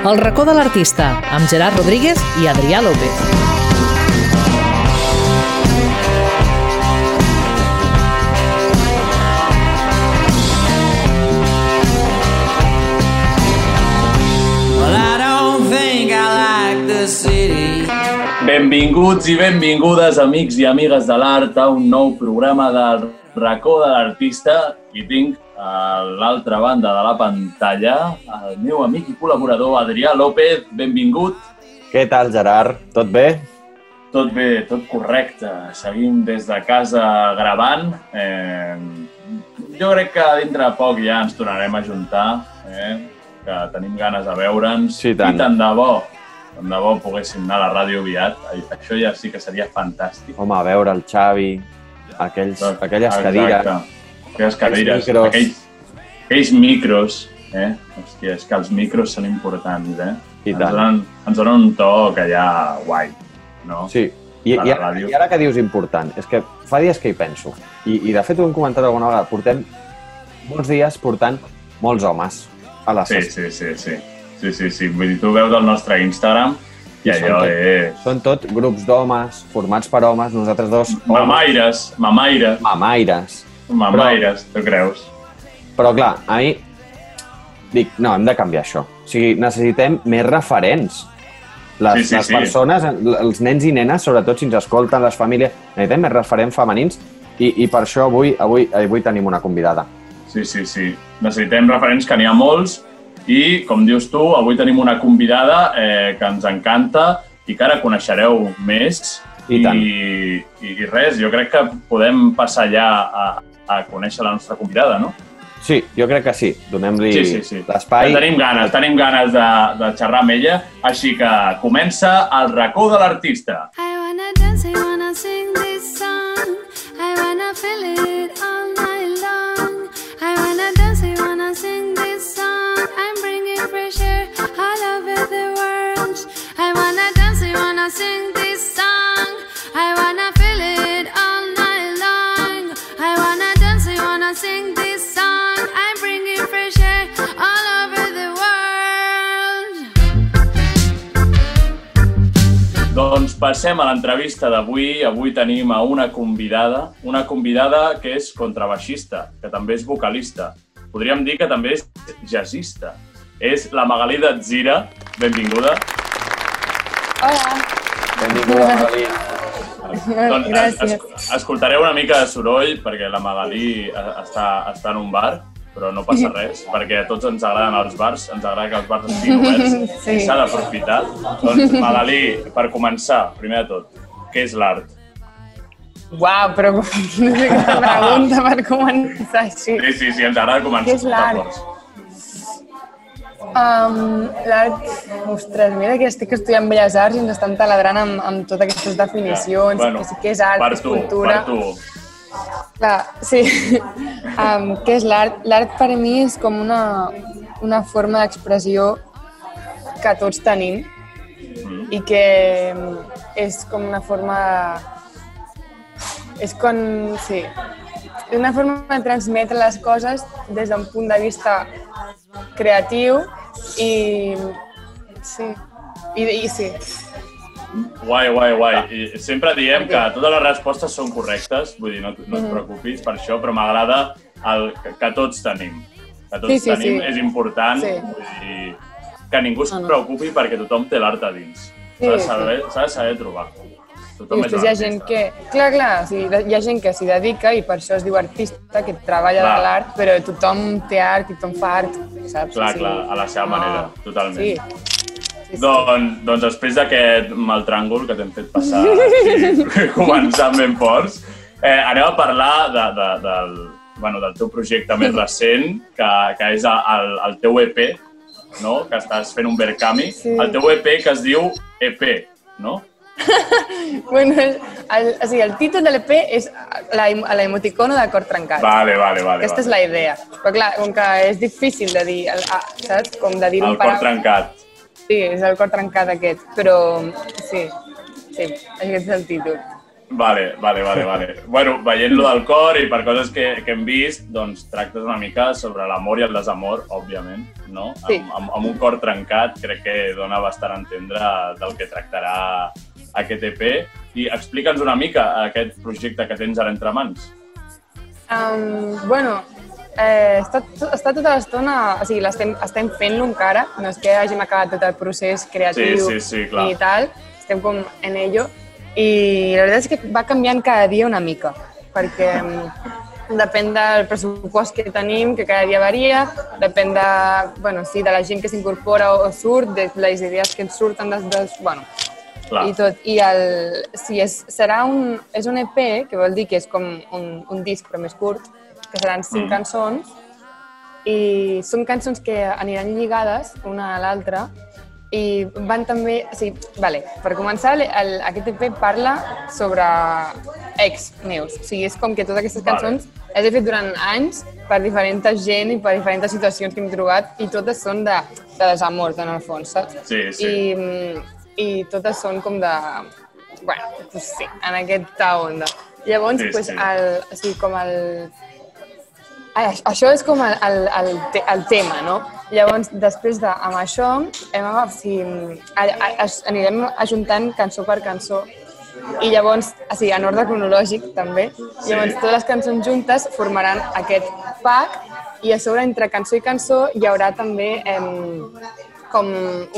El racó de l'artista, amb Gerard Rodríguez i Adrià López. Well, I don't think I like the city. Benvinguts i benvingudes, amics i amigues de l'art, a un nou programa del racó de l'artista. I tinc a l'altra banda de la pantalla el meu amic i col·laborador Adrià López. Benvingut. Què tal, Gerard? Tot bé? Tot bé, tot correcte. Seguim des de casa gravant. Eh, jo crec que dintre de poc ja ens tornarem a juntar, eh, que tenim ganes de veure'ns. Sí, tant. I tant de bo, tant de bo poguéssim anar a la ràdio aviat. Això ja sí que seria fantàstic. Home, a veure el Xavi, aquells, aquelles Exacte. cadires. Aquelles cadires, micros. aquells, aquells micros. Eh? Hòstia, és que els micros són importants, eh? I ens, tant. donen, ens donen un to que ja guai, no? Sí. I, i, ara. I ara que dius important, és que fa dies que hi penso. I, I de fet ho hem comentat alguna vegada. Portem molts dies portant molts homes a la Sí, sí, sí, sí. Sí, sí, sí. Vull dir, tu veus el nostre Instagram i I són allò tot- és... Són tot grups d'homes, formats per homes, nosaltres dos homes, Mamaires, mamaires, mamaires. mamaires, tu creus? Però clar, a mi dic, no, hem de canviar això. O sigui, necessitem més referents. Les, Sí, sí, les sí. persones, els nens i nenes, sobretot si ens escolten les famílies, necessitem més referents femenins i, i per això avui, avui, avui tenim una convidada. Sí, sí, sí. Necessitem referents que n'hi ha molts i, com dius tu, avui tenim una convidada eh, que ens encanta i que ara coneixereu més. I tant. I, I res, jo crec que podem passar ja a, a conèixer la nostra convidada, no? Sí, jo crec que sí. Donem-li Sí, sí, sí. l'espai. Tenim ganes, tenim ganes de, de xerrar amb ella, així que comença el racó de l'artista. I wanna dance, I wanna sing this song. I wanna feel it all night long. I wanna dance, I wanna sing. I'm bringing fresh air all over the world. I wanna dance, I wanna sing this song. I wanna feel it all night long. I wanna dance, I wanna sing this song. I'm bringing fresh air all over the world. Doncs passem a l'entrevista d'avui. Avui tenim a una convidada, una convidada que és contrabaixista, que també és vocalista. Podríem dir que també és jazzista. És la Magalí d'Atzira. Benvinguda. Hola, Benvinguda, Magalí. Doncs es, gràcies. es, escoltareu una mica de soroll perquè la Magalí eh, està, està en un bar, però no passa res, perquè a tots ens agraden els bars, ens agrada que els bars estiguin oberts Sí. i s'ha d'aprofitar. Doncs, Magalí, per començar, primer de tot, què és l'art? Uau, però no sé quina pregunta per començar així. Sí, sí, sí, ens agrada començar. Què és l'art? Um, L'art... Ostres, mira que estic estudiant Belles Arts i ens estan taladrant amb, amb totes aquestes definicions, Bueno, que sí que és art, és tu, cultura... Per tu. Clar, sí. um, què és l'art? L'art per mi és com una, una forma d'expressió que tots tenim Mm. i que és com una forma... És com... Sí. Una forma de transmetre les coses des d'un punt de vista creatiu i... Sí. I, i sí. Guai, guai, guai. I sempre diem que totes les respostes són correctes, vull dir, no, no Mm. et preocupis per això, però m'agrada el que, tots tenim. Que tots Sí, sí, tenim, sí. és important, Sí. dir, que ningú es no. preocupi perquè tothom té l'art a dins. Sí, S'ha de, sí. saber, s'ha de saber trobar. I Tothom és després hi ha gent que... Clar, clar, o sigui, hi ha gent que s'hi dedica i per això es diu artista, que treballa Clar. de l'art, però tothom té art i tothom fa art, saps? Clar, O sigui, clar, a la seva no. manera, totalment. Sí. sí, sí. Doncs, doncs després d'aquest mal tràngol que t'hem fet passar així, començant ben forts, eh, anem a parlar de, de, del, bueno, del teu projecte més recent, que, que és el, el teu EP, no? que estàs fent un Berkami. Sí. El teu EP que es diu EP, no? Bueno, el, o sigui, el títol de l'EP és la, l'emoticono de cor trencat. Vale, vale, vale. Aquesta és vale. la idea. Però clar, com que és difícil de dir, el- ah, saps? Com de dir El un cor paraules. trencat. Sí, és el cor trencat aquest, però sí, sí, aquest és el títol. Vale, vale, vale, vale. Bueno, veient-lo del cor i per coses que, que hem vist, doncs tractes una mica sobre l'amor i el desamor, òbviament, no? Sí. Amb, amb, amb un cor trencat crec que dona bastant a entendre del que tractarà aquest EP. I explica'ns una mica aquest projecte que tens ara entre mans. Um, bueno, eh, està, està tota l'estona... O sigui, l'estem estem fent-lo encara. No és que hàgim acabat tot el procés creatiu Sí, sí, sí, clar. i tal. Estem com en ello. I la veritat és que va canviant cada dia una mica, perquè depèn del pressupost que tenim, que cada dia varia, depèn de, bueno, sí, de la gent que s'incorpora o, o surt, de les idees que ens surten des, des, bueno, Clar. i tot. I el, sí, és, serà un, és un EP, que vol dir que és com un, un disc però més curt, que seran cinc Mm. cançons, i són cançons que aniran lligades una a l'altra, i van també... O sigui, vale, per començar, el, el, aquest EP parla sobre ex meus. O sigui, és com que totes aquestes Vale. cançons les he fet durant anys per diferent gent i per diferents situacions que m'he trobat i totes són de, de desamor, en el fons, saps? Sí, sí. I, mm, I totes són com de... Bueno, pues sí, en aquesta onda. Llavors, Sí, pues, sí. El, o sigui, com el, Ai, aix- Això és com el, el, el, te- el tema, no? Llavors, després de, amb això, hem, o sigui, a, a, a, anirem ajuntant cançó per cançó i llavors, o sigui, en ordre cronològic també, Sí. llavors totes les cançons juntes formaran aquest pack i a sobre entre cançó i cançó hi haurà també em, com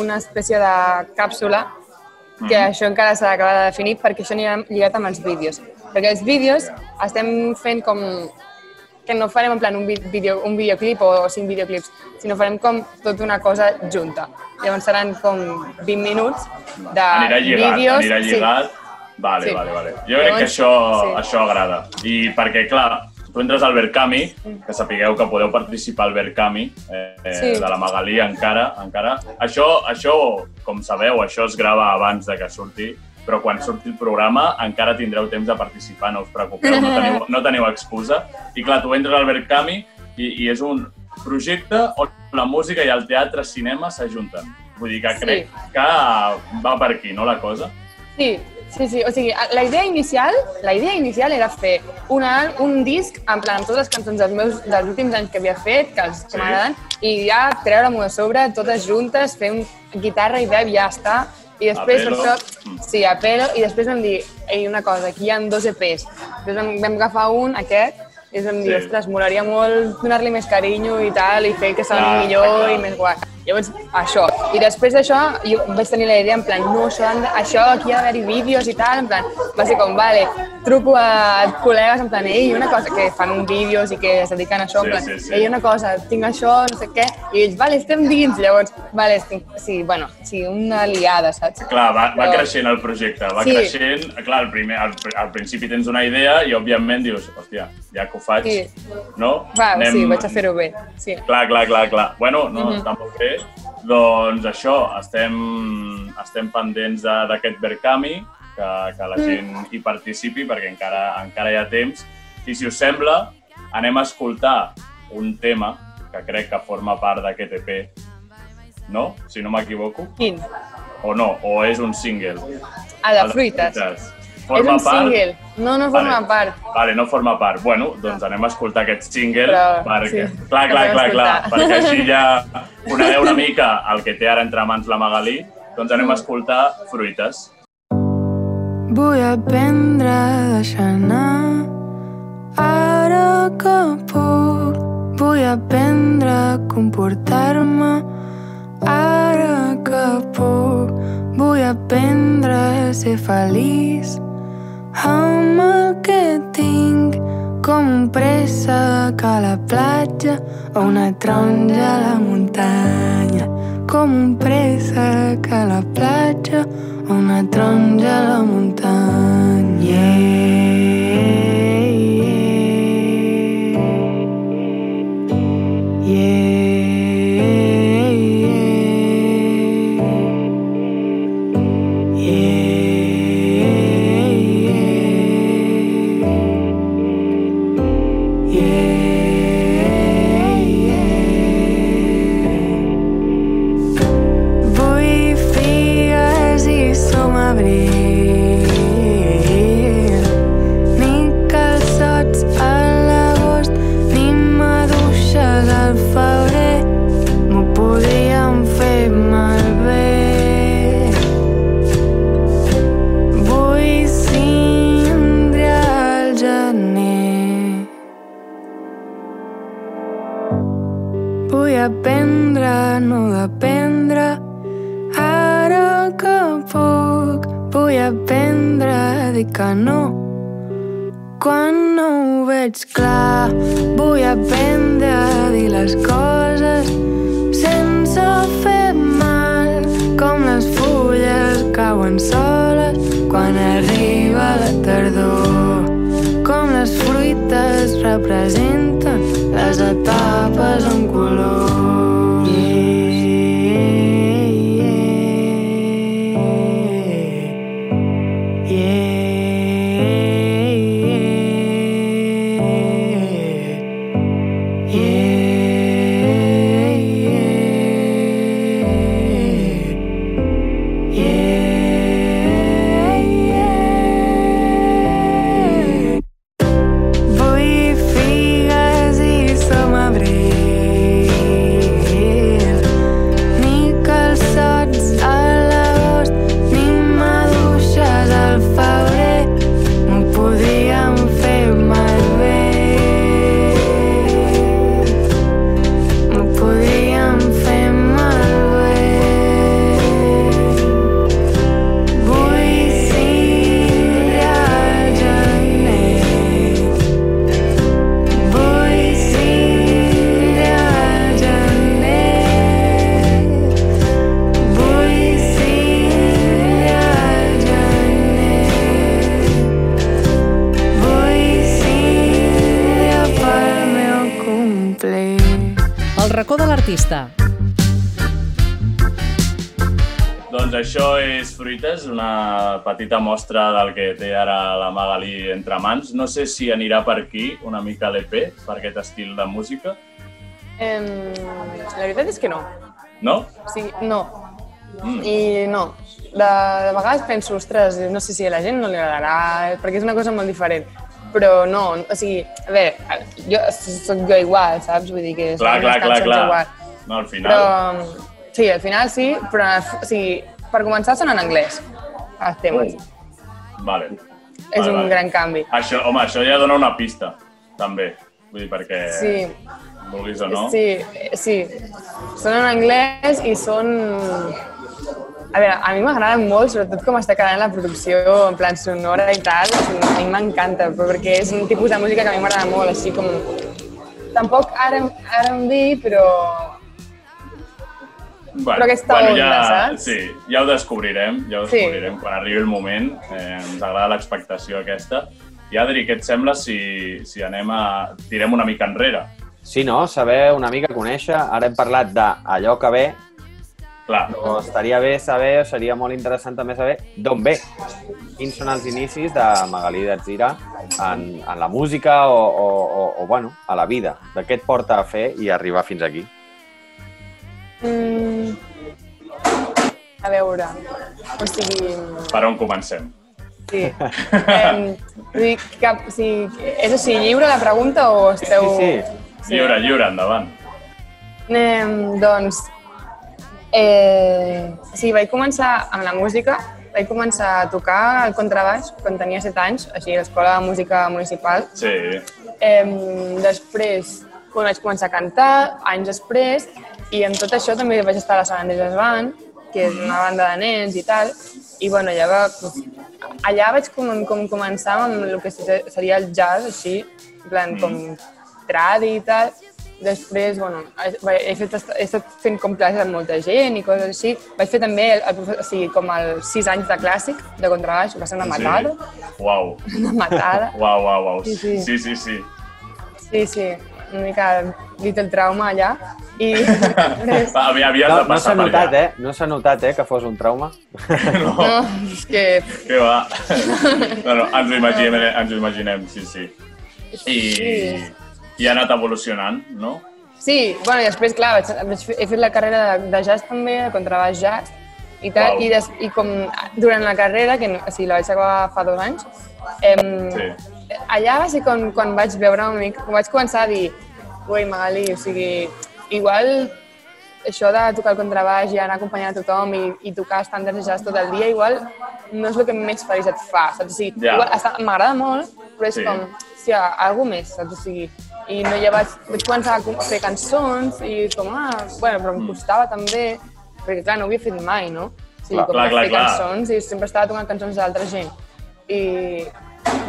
una espècie de càpsula que això encara s'ha d'acabar de definir perquè això anirà lligat amb els vídeos. Perquè els vídeos estem fent com que no farem en plan un, vídeo, un videoclip o, cinc videoclips, sinó farem com tota una cosa junta. Llavors seran com 20 minuts de Anirà lligat, vídeos. anirà lligat. Vale, Sí. vale, vale. Jo crec que Llavors, això, sí. això agrada. I perquè, clar, tu entres al Verkami, que sapigueu que podeu participar al Verkami, eh, Sí. de la Magalí encara, encara. Això, això, com sabeu, això es grava abans de que surti, però quan surti el programa encara tindreu temps de participar, no us preocupeu, no teniu, no teniu excusa. I clar, tu entres al Verkami i, i és un projecte on la música i el teatre, cinema s'ajunten. Vull dir que Sí. crec que va per aquí, no, la cosa? Sí, sí, sí. O sigui, la idea inicial, la idea inicial era fer una, un disc en plan amb totes les cançons dels meus dels últims anys que havia fet, que, els, que m'agraden, i ja treure-m'ho a sobre, totes juntes, fer un guitarra i veu, ja està. I després, per això, sí, a pelo, i després vam dir, ei, una cosa, aquí hi ha dos EPs. Després vam, vam agafar un, aquest, i vam dir, Sí. ostres, molaria molt donar-li més carinyo i tal, i fer que soni millor clar. i més guai. Llavors, això. I després d'això, jo vaig tenir la idea, en plan, no, això, això aquí ha d'haver-hi vídeos i tal, en plan, va ser com, vale, truco a col·legues, en plan, ei, una cosa, que fan vídeos i que es dediquen a això, en plan, sí, sí. ei, una cosa, tinc això, no sé què, i ells, vale, estem dins, llavors, vale, estic, sí, bueno, sí, una liada, saps? Clar, va, va Però- creixent el projecte, va Sí. creixent. Clar, al, primer, al, al principi tens una idea i, òbviament, dius, hòstia, ja que ho faig, Sí. no? Va, sí, vaig a fer-ho bé, sí. Clar, clar, clar, clar. Bueno, no, Mhm. està molt bé. Doncs això, estem, estem pendents de- d'aquest Verkami, que, que la Mm. gent hi participi, perquè encara, encara hi ha temps. I si us sembla, anem a escoltar un tema que crec que forma part d'aquest EP, no? Si no m'equivoco. Quin? O no, o és un single. Ah, de El fruites. Fruites. És Forma un part... single. No, no forma Vale. part. Vale, no forma part. Bueno, doncs anem a escoltar aquest single Però, perquè... sí, clar, clar, clar, clar, perquè així ja conegueu una mica el que té ara entre mans la Magalí. Doncs anem a escoltar Fruites. Vull aprendre a deixar anar ara que puc. Vull aprendre a comportar-me ara que puc. Vull aprendre a ser feliç amb el que tinc com un préssec a la platja o una taronja a la muntanya. Com un préssec a la platja o una taronja a la muntanya. yeah, dir que no. Quan no ho veig clar, vull aprendre a dir les coses sense fer mal, com les fulles cauen soles quan arriba la tardor, com les fruites representen les etapes en color. L'artista. Doncs això és Fruites, una petita mostra del que té ara la Magalí entre mans. No sé si anirà per aquí una mica l'EP, per aquest estil de música. Em, la veritat és que no. No? Sigui, no. Mm. I no. De, de vegades penso, ostres, no sé si a la gent no li agradarà, perquè és una cosa molt diferent. Però no, o sigui, a veure, jo soc jo igual, saps? Vull dir que Clar, clar, clar, clar. igual. No, al final... Però, sí, al final sí, però o sigui, per començar són en anglès, els temes. Vale. és vale, un vale. gran canvi. Això, home, això ja dona una pista, també. Vull dir, perquè Sí, vulguis o no. sí, sí. Són en anglès i són... A veure, a mi m'agrada molt, sobretot com està quedant la producció en plan sonora i tal. A mi m'encanta, perquè és un tipus de música que a mi m'agrada molt, així com... Tampoc ara, ara em vi, però... Bueno, Però aquesta onda, ja, saps? Sí, ja ho descobrirem, ja ho Sí. descobrirem quan arribi el moment. Eh, ens agrada l'expectació aquesta. I Adri, què et sembla si, si anem a... tirem una mica enrere? Sí, no? Saber una mica conèixer. Ara hem parlat d'allò que ve, Clar, però estaria bé saber, o seria molt interessant també saber d'on ve. Quins són els inicis de Magalí d'Atzira en, en la música o, o, o, o, bueno, a la vida. De què et porta a fer i arribar fins aquí? Mm, a veure, o sigui... per on comencem? Sí. Eh, dir que, o sigui, és així, lliure la pregunta o esteu... Sí, sí. Sí. Lliure, lliure, endavant. Eh, doncs, eh, sí, vaig començar amb la música, vaig començar a tocar el contrabaix quan tenia 7 anys, així a l'Escola de Música Municipal. Sí, Eh, després, quan vaig començar a cantar, anys després, i amb tot això també vaig estar a la Sant Andrés Band, que és una banda de nens i tal, i bueno, allà, va, allà vaig com, com començar amb el que seria el jazz, així, en plan, com tradi i tal. Després, bueno, he, fet, he estat fent com classes amb molta gent i coses així. Vaig fer també el, el, o sigui, com els sis anys de clàssic, de contrabaix, va ser una matada, Sí. Uau, una matada. uau, uau, uau. Sí, sí. sí, sí. sí. Sí, sí, una mica little trauma allà. I Havia, havies No, de no passar s'ha per notat, allà. eh? No s'ha notat, eh, que fos un trauma. No, no, és que què va. No, no, ens ho imaginem, ens ho imaginem, sí, sí. I, i ha anat evolucionant, no? Sí, bueno, i després, clar, vaig, vaig he fet la carrera de, de jazz també, de contrabaix jazz, i tal, Uau. i, des, i com durant la carrera, que no- o sigui, la vaig acabar fa dos anys, em, Sí. allà va ser quan, quan vaig veure una mica, quan vaig començar a dir, ui, Magali, o sigui, igual això de tocar el contrabaix i anar acompanyant a tothom i, i tocar estàndards de jazz tot el dia, igual no és el que més feliç et fa, saps? O sigui, està- m'agrada molt, però és Sí. com, hòstia, alguna més, saps? O sigui, i no ja vaig, vaig començar a fer cançons i com, ah, bueno, però em costava també, perquè clar, no ho havia fet mai, no? O sigui, Clar, com clar, clar, fer clar. cançons i sempre estava tocant cançons d'altra gent. I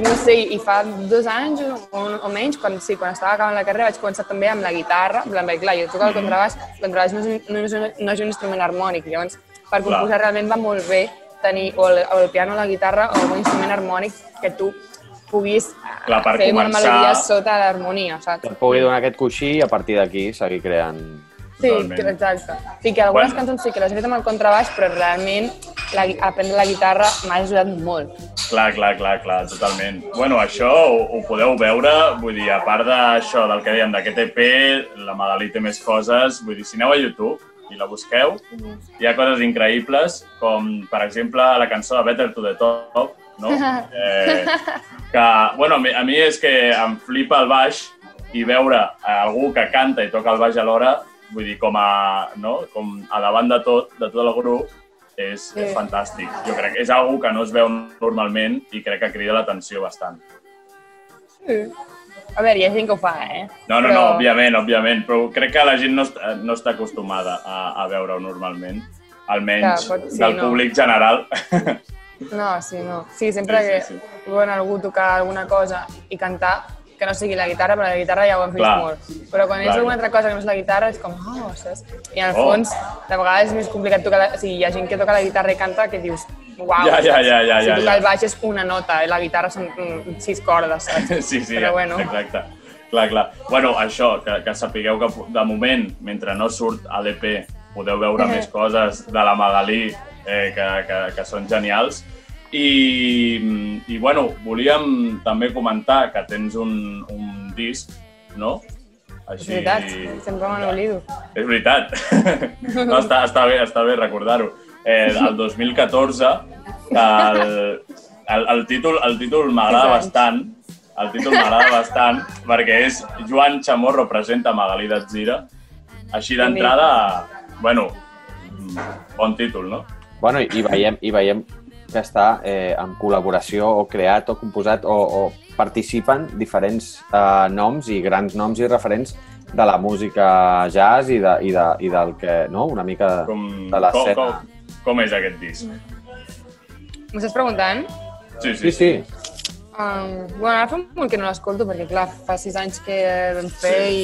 no sé, i fa dos anys o, o menys, quan, sí, quan estava acabant la carrera vaig començar també amb la guitarra, en plan, perquè, clar, jo toco el contrabaix, el contrabaix no és, no, és no és un instrument harmònic, llavors per Clar. composar realment va molt bé tenir o el, o el piano o la guitarra o un instrument harmònic que tu puguis Clar, per fer una començar- melodia sota l'harmonia, saps? Que et pugui donar aquest coixí i a partir d'aquí seguir creant... Sí, Totalment. exacte. Sí, que algunes Bueno. cançons sí que les he fet amb el contrabaix, però realment la, aprendre la guitarra m'ha ajudat molt. Clar, clar, clar, clar, totalment. Bueno, això ho, ho podeu veure, vull dir, a part d'això del que dèiem d'aquest EP, la Magalí té més coses, vull dir, si aneu a YouTube i la busqueu, hi ha coses increïbles, com, per exemple, la cançó de Better to the Top, no? Eh, que, bueno, a mi, a mi és que em flipa el baix i veure algú que canta i toca el baix alhora, vull dir, com a, no? com a davant de tot, de tot el grup, és, és Sí. fantàstic. Jo crec que és algú que no es veu normalment i crec que crida l'atenció bastant. A veure, hi ha gent que ho fa, eh? No, no, Però- no, òbviament, òbviament, però crec que la gent no, està, no està acostumada a, a veure-ho normalment, almenys Clar, pot- sí, del no. públic general. No, sí, no. Sí, sempre Sí, que sí, sí. veuen algú tocar alguna cosa i cantar, que no sigui la guitarra, però la guitarra ja ho hem vist Clar. molt. Però quan és Clar. alguna altra cosa que no és la guitarra, és com, oh, saps? I en el Oh. fons, de vegades és més complicat tocar... La... O sigui, hi ha gent que toca la guitarra i canta que dius, uau, Ja, ja, ja, ja, si ja, tocar ja. el baix és una nota, i la guitarra són mm, sis cordes, saps? Sí, sí, Però bueno. exacte. Clar, clar. Bueno, això, que, que sapigueu que de moment, mentre no surt a l'EP, podeu veure més coses de la Magalí eh, que, que, que són genials. I, I, bueno, volíem també comentar que tens un, un disc, no? És veritat, sempre me n'oblido. És veritat. No, està, està bé, està bé recordar-ho. Eh, el 2014, el, el, el títol, el títol m'agrada bastant, el títol m'agrada bastant, perquè és Joan Chamorro presenta Magalí d'Atzira. Així d'entrada, bueno, bon títol, no? Bueno, i veiem, i veiem que està eh, en col·laboració o creat o composat o, o participen diferents eh, noms i grans noms i referents de la música jazz i, de, i, de, i del que, no? Una mica Com, de com, l'escena. com, com és aquest disc? M'ho estàs preguntant? Sí, Sí, sí. Um, bueno, ara fa molt que no l'escolto perquè, clar, fa sis anys que vam fer i,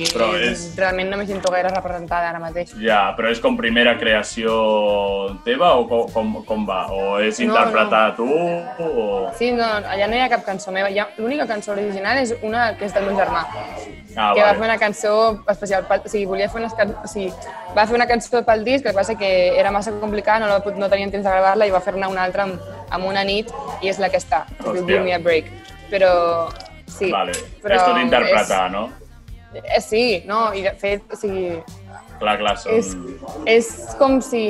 i Però és- realment no me sento gaire representada ara mateix. Ja, però és com primera creació teva o com, com, com va? O és No, interpretar tu? O... Sí, no, allà no hi ha cap cançó meva. L'única cançó original és una que és del meu germà, Ah, que va fer vale. una cançó especial, pel, o sigui, volia fer unes, can- o sigui, va fer una cançó pel disc, el que passa que era massa complicada, no, no tenien temps de gravar-la i va fer-ne una altra amb, amb una nit i és la que està, Hòstia. Give Me a Break. Però, sí. Vale, però és tot interpretar, no? És, eh, sí, no, i de fet, o sigui, Clar, clar, són... és, és com si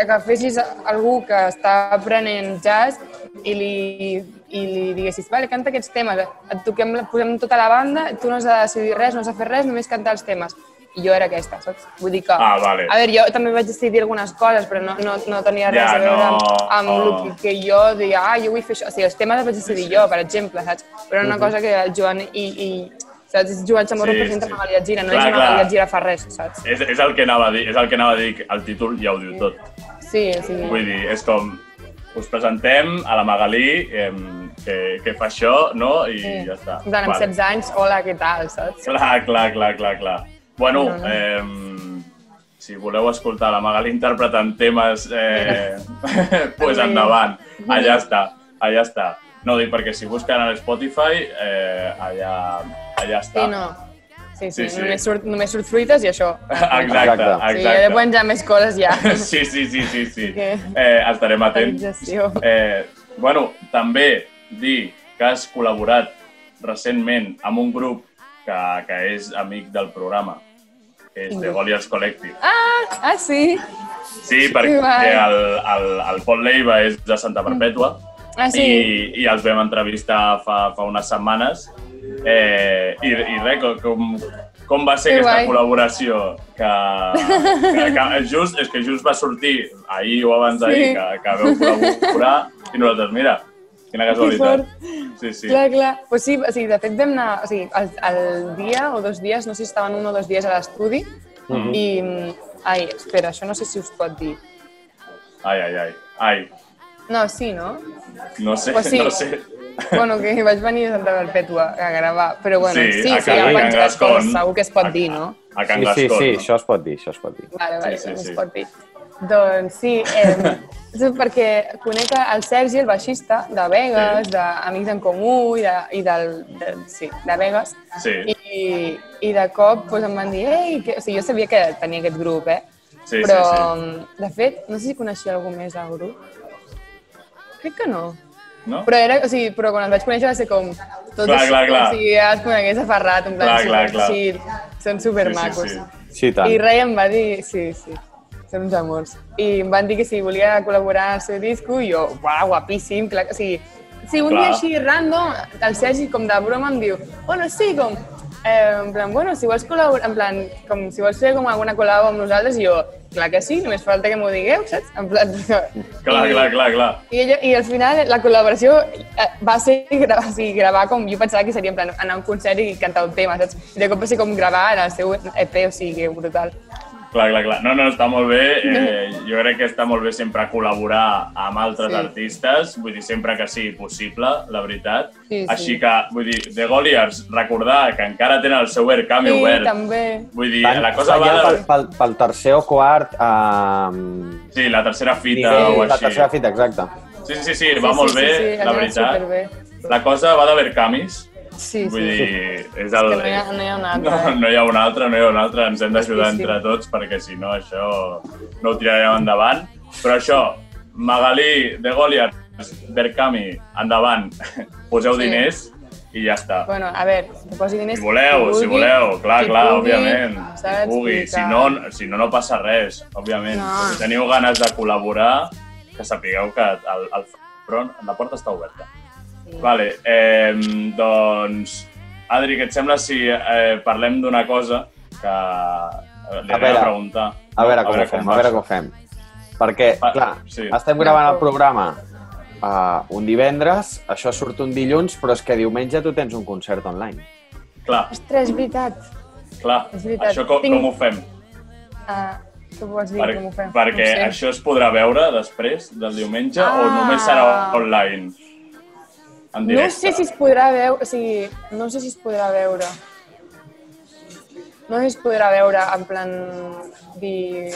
agafessis algú que està aprenent jazz i li, i li diguessis, vale, canta aquests temes, et toquem, posem tota la banda, tu no has de decidir res, no has de fer res, només cantar els temes. I jo era aquesta, saps? Vull dir que... Ah, vale. A veure, jo també vaig decidir algunes coses, però no, no, no tenia res Ja, a veure amb, no, amb oh. el que, jo deia, ah, jo vull fer això. O sigui, els temes els vaig decidir jo, per exemple, saps? Però una cosa que el Joan i, i saps? Joan Chamorro Sí, sí, presenta sí. sí. Magalí Gira, no Clar, és una. Magalí Gira fa res, saps? És, és el que anava a dir, és el que anava a dir, el títol ja ho diu tot. Sí, sigui... Vull dir, és com, us presentem a la Magalí, eh, que, que fa això, no? I Sí. ja està. Plan, amb 16 anys, hola, què tal, saps? Clar, clar, clar, clar, clar. Bueno, No, no. eh, si voleu escoltar la Magalí interpretant temes, eh, pues endavant. Allà està, allà està. No, dic perquè si busquen a Spotify, eh, allà, allà està. Sí, no. Sí, sí, Sí, sí. Només, surt, només surt fruites i això. Exacte, Exacte. exacte. Sí, he de penjar més coses ja. Sí, sí, sí, sí, sí. Que- Eh, estarem atents. Eh, bueno, també dir que has col·laborat recentment amb un grup que, que és amic del programa, que és grup? Goliaths Collective. Ah, ah, sí? Sí, perquè guai. el, el, el Pol Leiva és de Santa Perpètua Ah, sí? i, i els vam entrevistar fa, fa unes setmanes. Eh, I, i res, com, com va ser Que aquesta guai. col·laboració? Que, que, que just, és que just va sortir ahir o abans d'ahir Sí. que, que vau col·laborar i nosaltres, mira, Quina casualitat. fort. Sí, sí. Clar, clar. Pues sí, o sigui, de fet vam anar, o sigui, el, el dia o dos dies, no sé si estaven un o dos dies a l'estudi, Mhm. i... mm, Ai, espera, això no sé si us pot dir. Ai, ai, ai. Ai, No, sí, no? no sé, Pues sí. no sé. Bueno, que vaig venir a Santa Perpètua a gravar, però bueno, Sí, sí, a sí, a Can Gascon. segur que es pot dir, no? A Can Sí, sí, Gascon, sí, no? això es pot dir, això es pot dir. Vale, vale, Sí, sí, sí, sí, sí. es pot dir. Doncs sí, eh, és perquè conec el Sergi, el baixista, de Vegas, Sí. d'Amics en Comú i de, i del, de, sí, de Vegas. Sí. I, i de cop doncs, em van dir, ei, que... o sigui, jo sabia que tenia aquest grup, eh? Sí, però, sí, sí. de fet, no sé si coneixia algú més del grup. Crec que no. No? Però, era, o sigui, però quan els vaig conèixer va ser com... Tots Clar, clar, clar. Com si ja els conegués a Ferrat, en plan, Clar, clar, clar. chill, són supermacos. Sí, sí, Sí, tant. I Ray em va dir, sí, sí, són uns amors. I em van dir que si volia col·laborar al seu disco, i jo, uau, guapíssim, clar, que- o sigui, si un Clar. dia així random, el Sergi com de broma em diu, bueno, sí, com, eh, en plan, bueno, si vols col·laborar, en plan, com si vols fer com alguna col·labo amb nosaltres, i jo, clar que sí, només falta que m'ho digueu, saps? En plan, Clar, clar, clar, clar. i, ella, I al final la col·laboració eh, va ser gravar, o sigui, gravar com... Jo pensava que seria en plan anar a un concert i cantar un tema, saps? I de cop va ser com gravar en el seu EP, o sigui, brutal. Clar, clar, clar. No, no, està molt bé. Eh, jo crec que està molt bé sempre col·laborar amb altres Sí. artistes, vull dir, sempre que sigui possible, la veritat. Sí, sí. Així que, vull dir, The Goliards, recordar que encara tenen el seu Aircam Sí, obert. també. Vull dir, Van, la cosa va pel, pel, pel tercer o quart... Uh, Sí, la tercera fita nivell, o la així. tercera fita, exacte. Sí, sí, sí, va molt bé, sí, la anava veritat. superbé. La cosa va d'Abercamis. Sí, Vull sí. dir, és el... que no hi ha- no hi ha un altre, No, no hi ha un altre, no hi ha un altre. Ens hem d'ajudar entre tots perquè si no això no ho tirarem endavant. Però això, Magalí, de Goliath, Berkami, endavant, poseu Sí. diners i ja està. Bueno, a veure, que posi diners... Si voleu, qui si vulgui, voleu, clar, clar, pugui, òbviament. Qui pugui. Si no, si no, no passa res, òbviament. No. Si teniu ganes de col·laborar, que sapigueu que el, el front, la porta està oberta. Sí. Vale, eh, doncs, Adri, què et sembla si eh, parlem d'una cosa que eh, li A anem a veure, preguntar? A veure com ho fem, a veure com ho fem. Perquè, Va, clar, sí. estem gravant el programa uh, un divendres, això surt un dilluns, però és que diumenge tu tens un concert online. Clar, Ostres, és veritat. clar. És veritat. Això com, Tinc- com ho fem? Uh, què vols dir, Per, com ho fem? perquè no ho sé. això es podrà veure després del diumenge o Ah. només serà online? En No directe? sé si es podrà veure, o sigui, no sé si es podrà veure. No sé si es podrà veure en plan di...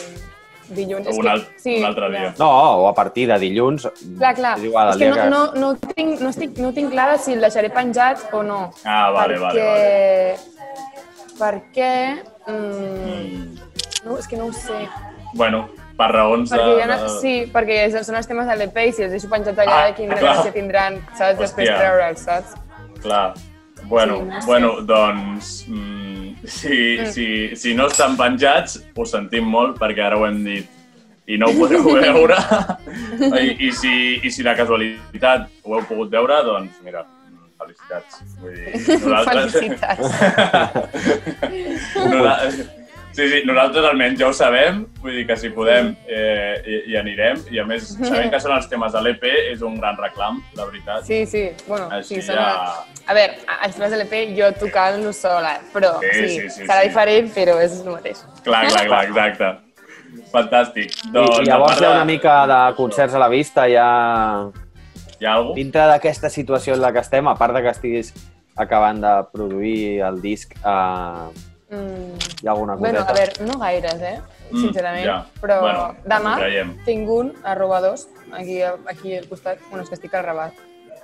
dilluns. Un, que- al, un altre dia. No, o a partir de dilluns, Clar, clar. és igual, és que no, que... no, no, tinc, no, estic, no tinc clara si el deixaré penjat o no. Ah, vale, vale, perquè... Perquè... Mm, no, és que no ho sé. Bueno, per raons de... Perquè ja no, sí, perquè són els temes de l'EP i si els deixo penjat allà, Ah, quina clar. gràcia tindran, saps? Després Hòstia. treure'ls, saps? Clar. Bueno, Sí, no sé. bueno doncs, mm, si, si, si no estan penjats, ho sentim molt perquè ara ho hem dit i no ho podeu veure. I, i, si, I si la casualitat ho heu pogut veure, doncs mira, mm, felicitats. Vull dir, nosaltres... Felicitats. Nosaltres... Sí, sí, nosaltres almenys ja ho sabem, vull dir que si podem eh, hi, hi anirem i a més sabem que són els temes de l'EP, és un gran reclam, la veritat. Sí, sí, bueno, Així sí, són... ja- A veure, els temes de l'EP jo tocant-lo sola, però Sí, sí, sí, sí, serà sí. diferent, però és el mateix. Clar, clar, clar, exacte. Fantàstic. I, Doncs, I llavors a part hi ha de- una mica de concerts a la vista, ja... Hi ha alguna Dintre d'aquesta situació en la que estem, a part de que estiguis acabant de produir el disc, eh, Mm. hi ha alguna Bueno, coseta? a veure, no gaires, eh? Mm, Sincerament. ja. Però Bueno, demà tinc un, arroba dos, aquí, aquí al costat, bueno, és que estic al rabat.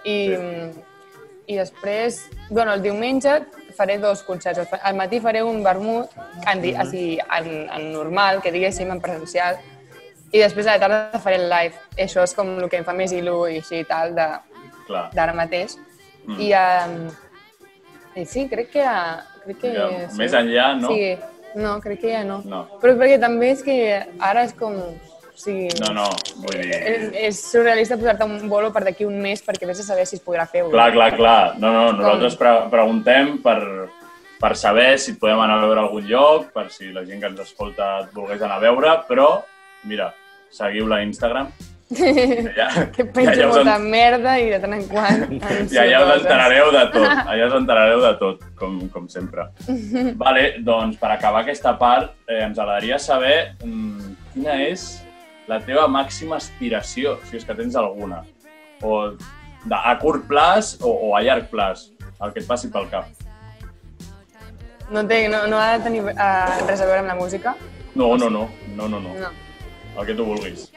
I, I després, bueno, el diumenge faré dos concerts. Al matí faré un vermut, en, di- o sigui, en, en normal, que diguéssim, en presencial, i després a la tarda faré el live. I això és com el que em fa més il·lu i així i tal d'ara mateix. Mm. I, um, I sí, crec que... Crec que Ja, sí. més enllà, no? Sí, no, crec que ja no. No. Però perquè també és que ara és com... O sigui, No, no, vull dir... és, és surrealista posar-te un bolo per d'aquí un mes perquè vés a saber si es podrà fer. Clar, clar, clar. No, no, nosaltres pre preguntem per, per saber si et podem anar a veure a algun lloc, per si la gent que ens escolta et volgués anar a veure, però, mira, seguiu la Instagram Ja, que penjo molta en- merda i de tant en quant... Ja, ja us enterareu de tot, allà us enterareu de tot, com, com sempre. Vale, doncs per acabar aquesta part, eh, ens agradaria saber mm, quina és la teva màxima aspiració, si és que tens alguna. O de, a curt plaç o, o a llarg plaç, el que et passi pel cap. No, té, no, no ha de tenir uh, res a veure amb la música. No, no, no, no, no, no. No. el que tu vulguis.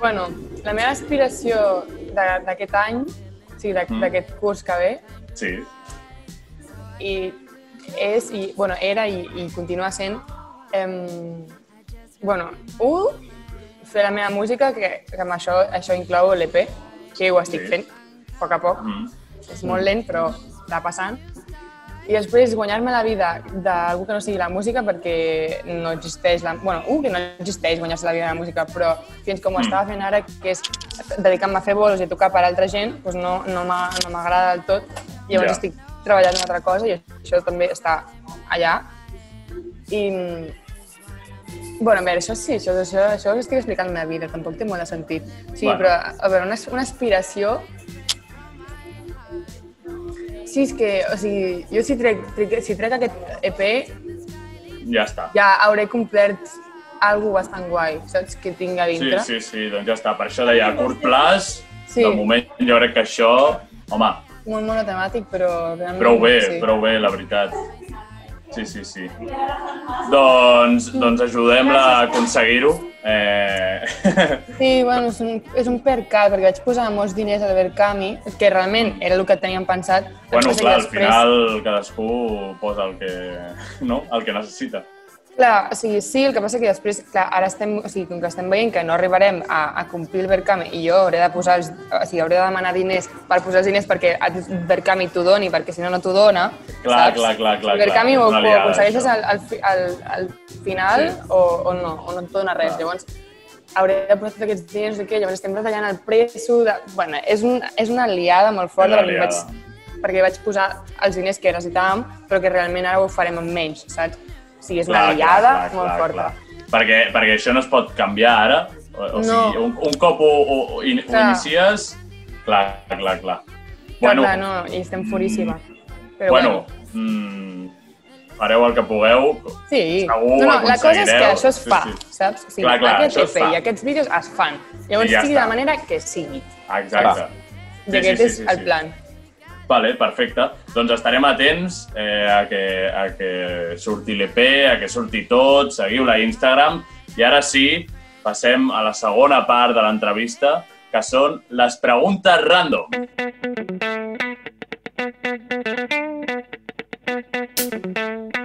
Bueno, la meva aspiració de- d'aquest any, o sigui, Mm. d'aquest curs que ve, Sí, i és, i, bueno, era i, i continua sent, em, bueno, un, fer la meva música, que, que amb això, això inclou l'EP, que ho estic Sí. fent, a poc a poc. mm. És molt lent, però està passant. I després guanyar-me la vida d'algú que no sigui la música perquè no existeix la... bueno, un, que no existeix guanyar-se la vida de la música, però fins com ho estava fent ara, que és dedicar-me a fer bolos i a tocar per altra gent, doncs no, no m'ha- no m'agrada del tot. Llavors Ja. estic treballant en una altra cosa i això també està allà. I, bueno, a veure, això sí, això, això, això que estic explicant la meva vida, tampoc té molt de sentit. Sí, Bueno. però, a veure, una, una aspiració Sí, és que, o sigui, jo si trec, trec, si trec aquest EP Ja està. ja hauré complert algo bastant guai, saps? Que tinc a Sí, dintre. sí, sí, doncs ja està. Per això deia, a curt plaç, Sí. de moment jo crec que això, home, Molt monotemàtic, però realment... prou bé, sí. prou bé, la veritat. Sí, sí, sí. Doncs, doncs ajudem-la a aconseguir-ho. Eh... Sí, bueno, és un, és un percal, perquè vaig posar molts diners al Verkami, que realment era el que teníem pensat. bueno, clar, al després- final cadascú posa el que, no? el que necessita. Clar, o sigui, sí, el que passa que després, clar, ara estem, o sigui, com que estem veient que no arribarem a, a complir el Verkami i jo hauré de posar, els, o sigui, hauré de demanar diners per posar els diners perquè el Verkami t'ho doni, perquè si no, no t'ho dona, Clar, saps? clar, clar, clar, El Verkami clar, o, és una o liada, aconsegueixes al, al, al, al final Sí. o, o no, o no et dona res. Clar. Llavors, hauré de posar tots aquests diners, no sé què, llavors estem retallant el preço, de... bueno, és, un, és una liada molt forta perquè vaig, perquè vaig posar els diners que necessitàvem, però que realment ara ho farem amb menys, saps? O sigui, és una liada molt forta. Perquè, perquè això no es pot canviar ara. O, o No. sigui, un, un cop ho, ho, ho, in, ho Clar. inicies, clar, clar, clar. Clar, clar, no, i estem furíssima. Però bueno, mm, fareu el que pugueu. Sí, segur no, no, la cosa és que això es Sí, fa, sí. saps? O sigui, Clar, clar, aquest EP i aquests vídeos es fan. Llavors, I ja sigui de està. la manera que sigui. Exacte. I aquest és el plan. Vale, perfecte. Doncs estarem atents eh, a, que, a que surti l'EP, a que surti tot, seguiu-la Instagram. I ara sí, passem a la segona part de l'entrevista, que són les preguntes random. I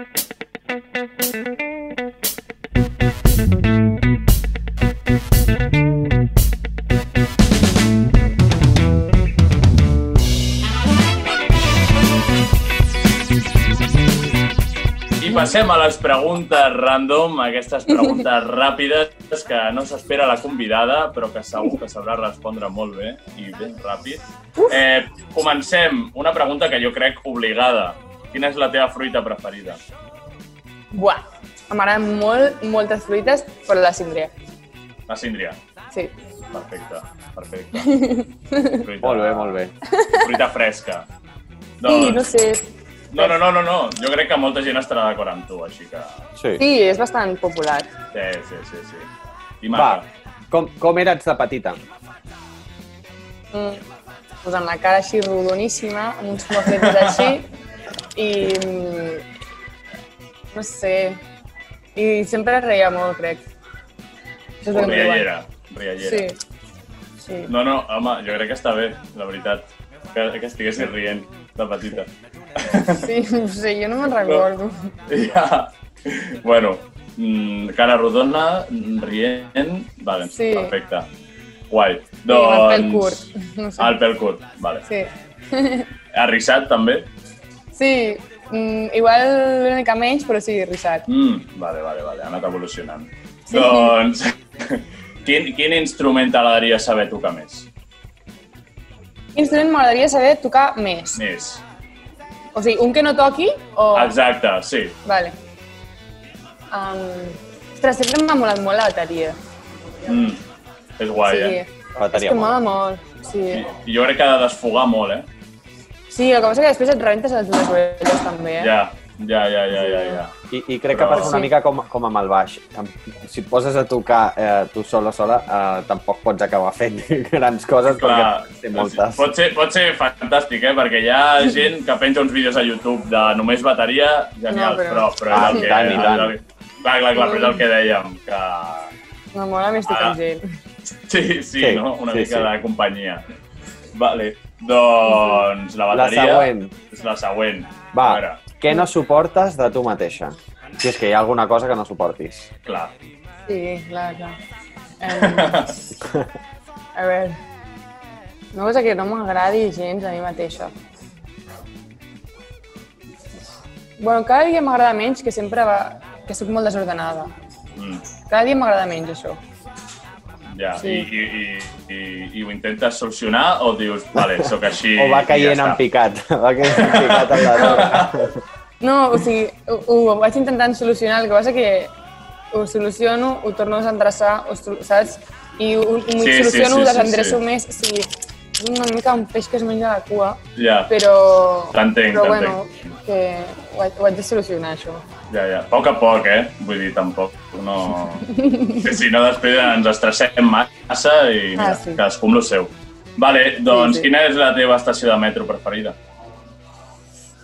passem a les preguntes random, aquestes preguntes ràpides que no s'espera la convidada, però que segur que sabrà respondre molt bé i ben ràpid. Eh, comencem. Una pregunta que jo crec obligada. Quina és la teva fruita preferida? Buah, m'agraden molt, moltes fruites, però la síndria. La síndria. Sí. Perfecte, perfecte. Fruita, Molt bé, molt bé. Fruita fresca. Sí, no sé. No, no, no, no, no. Jo crec que molta gent estarà d'acord amb tu, així que... Sí. Sí, és bastant popular. Sí, sí, sí. sí. I Va, com, com eres de petita? Mm, posant la cara així rodoníssima, amb uns mofletes així, i... mm, No sé... I sempre reia molt, crec. Això és diuen. Riallera, riallera. Sí. Sí. No, no, home, jo crec que està bé, la veritat. Que, que estiguessis rient de petita. Sí, no sé, jo no me'n recordo. Ja. Bueno, mm, cara rodona, rient... Vale, Sí. perfecte. Guai. Sí, amb el pèl Doncs... curt. No sé. El pèl curt, vale. Sí. Arrissat, també? Sí, mm, igual una mica menys, però sí, rissat. Mm, vale, vale, vale, ha anat evolucionant. Doncs, quin, quin instrument t'agradaria saber tocar més? Quin instrument m'agradaria saber tocar més? Més. O sigui, un que no toqui o... Exacte, sí. Vale. Um, ostres, sempre m'ha molat molt la bateria. Mm. És guai, sí. eh? És Faltaria que mola molt. Sí. I jo crec que ha de desfogar molt, eh? sí, el que passa és que després et rebentes les dues orelles també, eh? Ja, ja, ja, ja, ja, ja. I, I crec que Però- passa una mica com, com amb el baix. Si et poses a tocar eh, tu sola sola, eh, tampoc pots acabar fent grans coses Clar, perquè té moltes. pot ser, pot ser fantàstic, eh? Perquè hi ha gent que penja uns vídeos a YouTube de només bateria, genials, No, però, però- però, Ah, és el que... tant, i tant. el- Clar, clar, clar, però és el que dèiem, que... No, mola més tocar Ah. gent. Sí, sí, Sí, no? Una sí, mica sí. de companyia. Vale, doncs la La bateria... següent. És la següent. Va, A veure, què no suportes de tu mateixa? Si és que hi ha alguna cosa que no suportis. clar. Sí, clar, clar. Um, a veure, una cosa que no m'agradi gens a mi mateixa. Bueno, cada dia m'agrada menys que sempre va... que sóc molt desordenada. Mm, Cada dia m'agrada menys, això. Ja, Sí. I, i, i, i, i ho intentes solucionar o dius, vale, sóc així O va caient ja en picat. Va caient en picat en la droga. No, o sigui, ho, ho vaig intentant solucionar, el que passa que ho soluciono, ho torno a desendreçar, ho, saps? I ho, ho Sí, sí, soluciono, sí, ho sí, desendreço sí. més, o sigui, és una mica un peix que es menja la cua, Ja, però, T'entenc, però bueno, que ho, ho haig de solucionar, això. Ja, ja. A poc a poc, eh? Vull dir, tampoc. No... Que si no, després ens estressem massa i mira, Ah, sí. cadascú amb el seu. Vale, doncs Sí, sí. quina és la teva estació de metro preferida?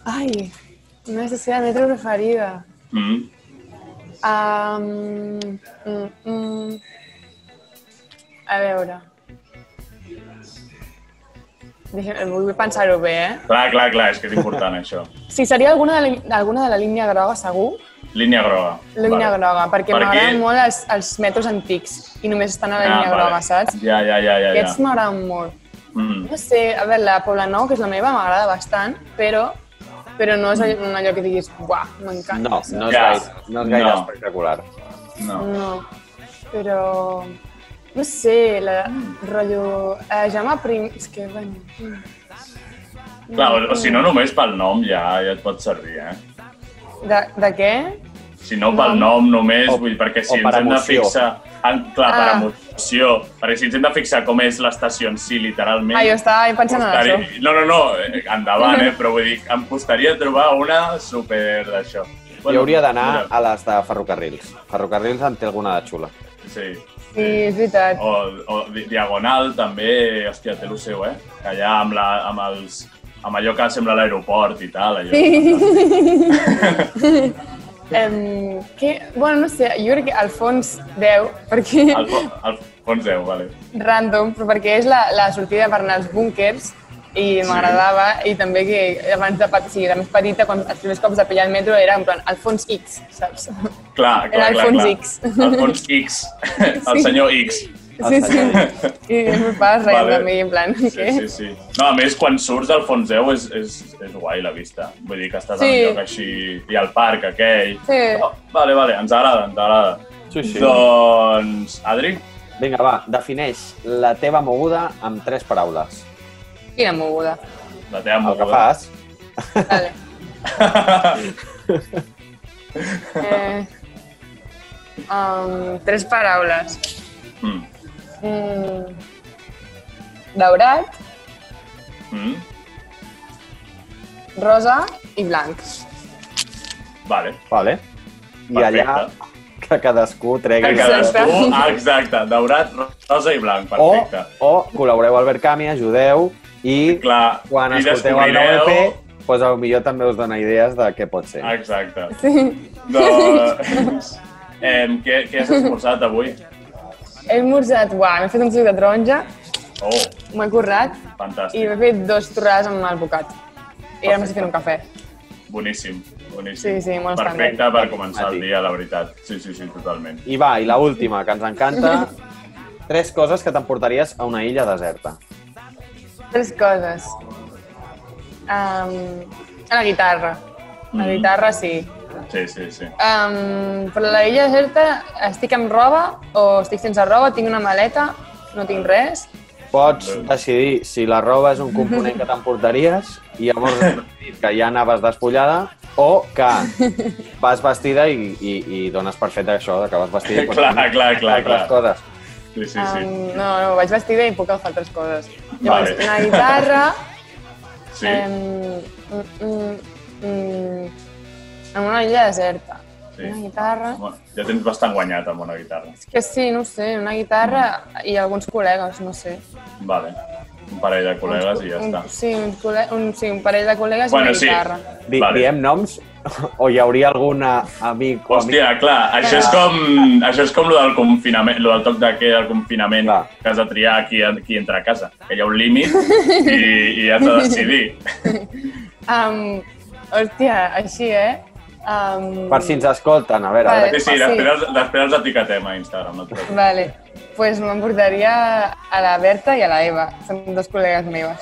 Ai, una estació de metro preferida. Mm. Um, mm, mm. A veure... Vull pensar-ho bé, eh? Clar, clar, clar, és que és important això. Sí, seria alguna de, la, alguna de la línia groga, segur. Línia groga. La línia Vale. groga, perquè Per m'agraden molt els, els metros antics i només estan a la línia Ah, vale. groga, saps? Ja, ja, ja, ja. ja. Aquests m'agraden molt. Mm. No sé, a veure, la Pobla Nou, que és la meva, m'agrada bastant, però, però no és un allò que diguis, uah, m'encanta. No, no és Ja. gaire, no és gaire No. espectacular. No. No, però... No sé, la rotllo... Eh, Jaume Prim... És que, bueno... mm. Clar, o, o si no, només pel nom ja, ja et pot servir, eh? De, de què? Si no pel nom només, O- vull dir, perquè si ens per hem de emoció. fixar... En, clar, per Ah. emoció. Perquè si ens hem de fixar com és l'estació en si, literalment... Ah, jo estava pensant en això. No, no, no, eh, endavant, eh? Però vull dir, em costaria trobar una super d'això. Jo hauria d'anar a les de ferrocarrils. Ferrocarrils en té alguna de xula. Sí. Sí, és veritat. O, o Di- Diagonal també, hòstia, té el seu, eh? Que allà amb, la, amb, els, amb allò que sembla l'aeroport i tal. Allò. Sí. Em, que, bueno, no sé, jo crec que al fons 10, perquè... Al, al fons 10, vale. random, però perquè és la, la sortida per anar als búnkers i m'agradava, i també que abans de, pat- sí, de més petita, quan els primers cops de pillar el metro era en plan Alfons X, saps? Clar, clar, Era clar. Alfons clar. X. Alfons X. El Sí. senyor X. Sí, sí. I meus pares reien Vale. de mi, en plan, Sí, què? sí, sí. No, a més, quan surts del fons 10 és, és, és guai la vista. Vull dir que estàs sí. Sí. en un lloc així... I al parc aquell. Sí. Oh, vale, vale, ens agrada, ens agrada. Sí, sí. Doncs, Adri, Vinga, va, defineix la teva moguda amb tres paraules. Quina moguda. la teva El que moguda. fas, Vale. Eh, um, tres paraules. Mm. Mm, daurat, Mm. rosa i blanc. Vale. vale? I Perfecte. allà que cadascú tregui... Que Exacte. cadascú, ah, exacte, daurat, rosa i blanc, O, perfecte. o col·laboreu al Verkami, ajudeu i Clar, quan i escolteu el descobrireu- 9EP, doncs potser també us dona idees de què pot ser. Exacte. Sí. Doncs, eh, què, què has esmorzat avui? He esmorzat, uah, m'he fet un suc de taronja, Oh, m'ho he currat i fantàstic. m'he fet dos torrades amb alvocat. I ara m'estic fent un cafè. Boníssim, boníssim. Sí, sí, molt Perfecte per començar el dia, la veritat. Sí, sí, sí, totalment. I va, i la última, que ens encanta, tres coses que t'emportaries a una illa deserta. Tres coses. Um, la guitarra. La Mhm. guitarra, sí. Sí, sí, sí. Um, per la illa deserta estic amb roba o estic sense roba, tinc una maleta, no tinc res. Pots decidir si la roba és un component que t'emportaries i llavors que ja anaves despullada o que vas vestida i, i, i dones per fet això, que vas vestida i pots Clar, clar, clar, clar. coses. Sí, sí, sí. Um, no, no, vaig vestida i puc agafar altres coses. Llavors, Vale. una guitarra, Sí. em, mm, mm, mm, en una illa deserta. Sí. Una guitarra... Bueno, ja tens bastant guanyat amb una guitarra. És que sí, no ho sé, una guitarra i alguns col·legues, no sé. Vale. Un parell de col·legues i ja un, està. Sí, un, col·le un, sí, un parell de col·legues Bueno, i una sí. guitarra. Di, Vale. Diem noms o hi hauria algun amic o amic? Hòstia, clar, això és com, això és com lo del confinament, lo del toc de què del confinament, Clar. que has de triar qui, qui entra a casa, que hi ha un límit i, i has de decidir. Um, hòstia, així, eh? Um, Per si ens escolten, a veure, a Vale. veure. Sí, sí, després, els- després els etiquetem a Instagram, no. Vale, pues m'emportaria a la Berta i a la Eva. Són dos col·legues meves.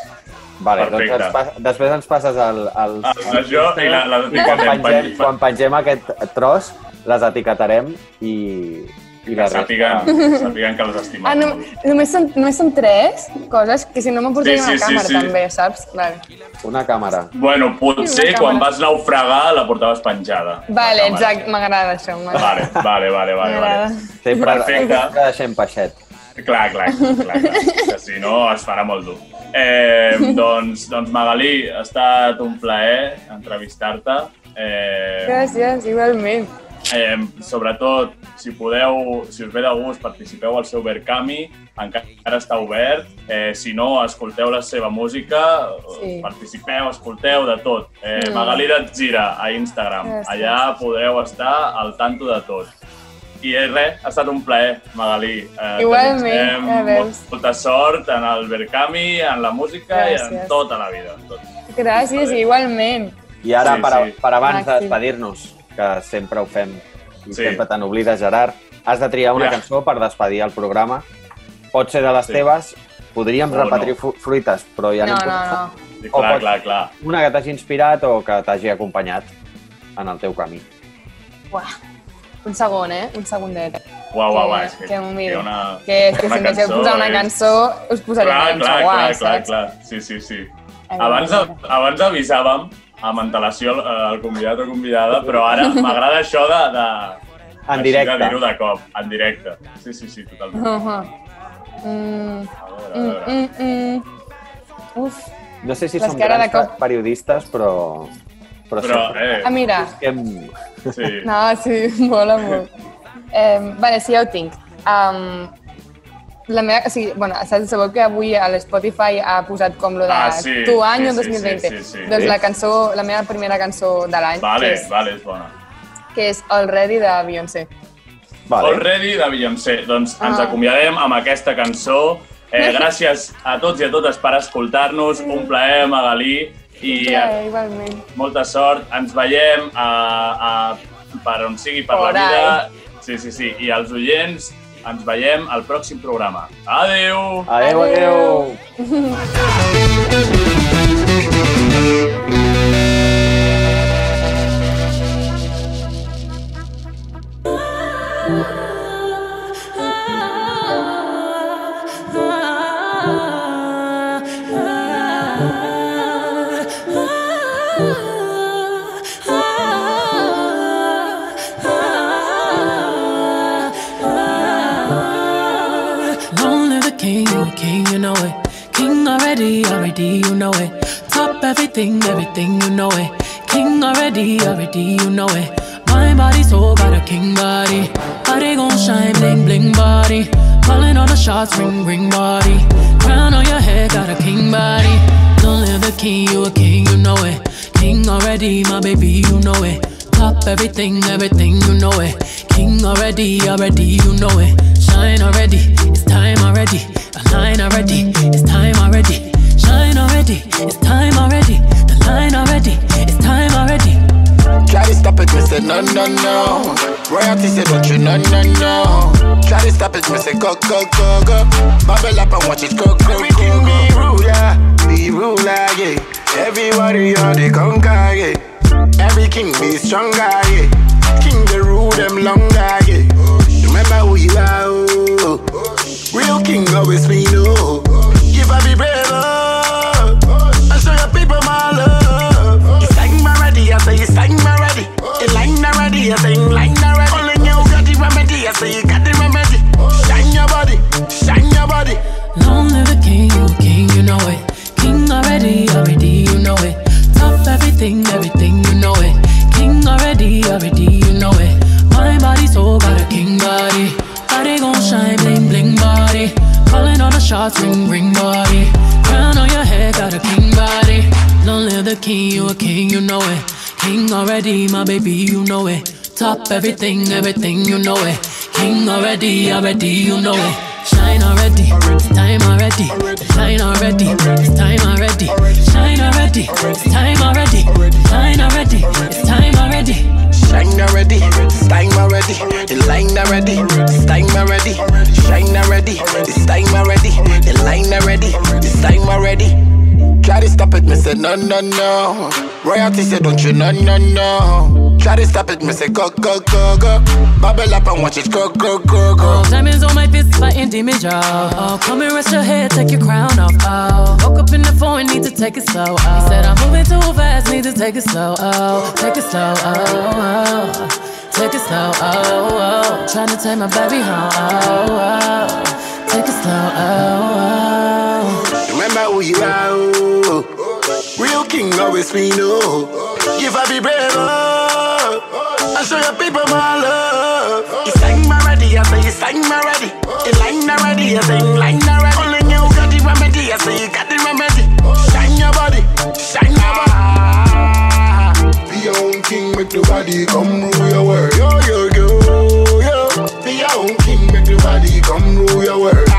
Vale, doncs Perfecte. ens pas, després ens passes el, el, Ah, això i la- la i quan pengem, pen- quan pengem aquest tros, les etiquetarem i, i la Que sàpiguen, sàpiguen que les estimem Ah, no, només, són, només són tres coses que si no m'emportaria Sí, sí, una sí, càmera sí. també, saps? Vale, Una càmera. Bueno, potser una quan càmera. vas naufragar la portaves penjada. vale exacte, m'agrada això. m'agrada. Vale, vale, vale, vale. M'agrada. vale. Sempre, Perfecte. sempre deixem peixet. Clar, clar, clar, clar, que si no es farà molt dur. Eh, doncs, doncs Magalí, ha estat un plaer entrevistar-te. Eh, Gràcies, igualment. eh, sobretot, si podeu, si us ve de gust, participeu al seu Verkami, encara està obert. Eh, si no, escolteu la seva música, Sí. participeu, escolteu de tot. Eh, Mm. Magalí Gira a Instagram. Gràcies. Allà podeu estar al tanto de tot. I eh, res, ha estat un plaer, Magalí. Eh, Igualment, ja veus. Molta sort en el Verkami, en la música i en Gràcies. tota la vida. en Tot. Gràcies, igualment. I ara, Sí, per, sí. per abans de despedir-nos, que sempre ho fem i Sí. sempre te n'oblides, Gerard, has de triar una Ja. cançó per despedir el programa. Pot ser de les Sí. teves, podríem O repetir no. fruites, però ja No, no, no, no. Sí, O clar, pot- clar, clar. Una que t'hagi inspirat o que t'hagi acompanyat en el teu camí. Uah. Un segon, eh? Un segundet. Uau, uau, uau. que, és que, que m'ho miro. que una, que, és que una si em deixeu cançó posar una és- cançó, us posaré Clar, una cançó clar, guai, clar, clar, saps? clar. Sí, sí, sí. Ai, Abans, abans avisàvem amb antelació al, al convidat o convidada, però ara m'agrada això de, de, En així directe. de dir-ho de cop, en directe. Sí, sí, sí, totalment. Uh -huh. mm, A veure, a mm, veure. mm, mm. Uf. No sé si som grans de cop- periodistes, però... Però, Però, eh, Ah, mira. busquem... sí. No, sí, mola molt. Eh, vale, sí, ja ho tinc. Um, la meva, o sigui, bueno, saps, sabeu que avui a l'Spotify ha posat com lo de Ah, sí, tu any sí, o sí, 2020. sí, sí, sí. Doncs la cançó, la meva primera cançó de l'any, Vale, és, vale, és bona. que és Already de Beyoncé. Vale. All Ready de Beyoncé. Doncs ens Ah. acomiadem amb aquesta cançó. Eh, gràcies a tots i a totes per escoltar-nos. Un plaer, Magalí. I Eh, igualment. molta sort. Ens veiem a, a, per on sigui, per Por la ahí. vida. Sí, sí, sí. I els oients ens veiem al pròxim programa. Adeu! Adéu, adéu. Long already, you know it. Bubble up and watch it go, go, go, go. Be ruler, be ruler, yeah. Everybody on the conquer, yeah. Every king be stronger, yeah. King the rule them longer, yeah. Remember who you are, oh. Real king always me know. Give up be brave, oh. And show your people my love. You sang my ready, I say you sang my ready. You line already, I say you line everything, everything, you know it. King already, already, you know it. My body, so got a king body. Body gon' shine, bling, bling body. Calling all the shots, ring, ring body. Crown on your head, got a king body. Long live the king, you a king, you know it. King already, my baby, you know it. Top everything, everything, you know it. King already, already, you know it. Shine already, time already. Shine already, it's time already. Shine already, it's time already. Shine already, it's time already. Shine already, time already. The line already, it's time already. Shine already, it's time already. The line already, it's time already. Try to stop it, me say no, no, no. Royalty say don't you, no, no, no. Try to stop it, me say go, go, go, go. Bubble up and watch it go, go, go, go. Oh, diamonds on my fist fighting demons, oh. y'all. Oh, come and rest your head, take your crown off. Oh, woke up in the phone, need to take it slow. Oh, he said I'm moving too fast, need to take it slow. Oh, take it slow. Oh, oh. take it slow. Oh, oh. trying to take my baby home. Oh, oh. take it slow. Oh, oh. Remember who you are. oh. Real king always we know. Give a be brave. oh. And show your people my love. You sang my ready, I say you sang my ready. You line already, I say you line already. Only you got the remedy, I say you got the remedy. Shine your body, shine your body. Be your own king, make the body come rule your world. Yo, yo, yo, yo. Be your own king, make the body come rule your world.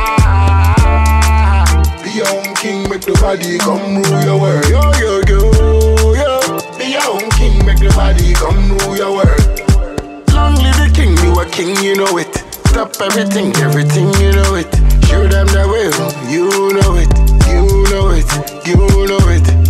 Be your own king, make the body come rule your world. Yo, yo, yo, yo. Be your own king, make the body come rule your world. Long live the king, you a king, you know it. Stop everything, everything, you know it. Show them the way, you know it, you know it, you know it.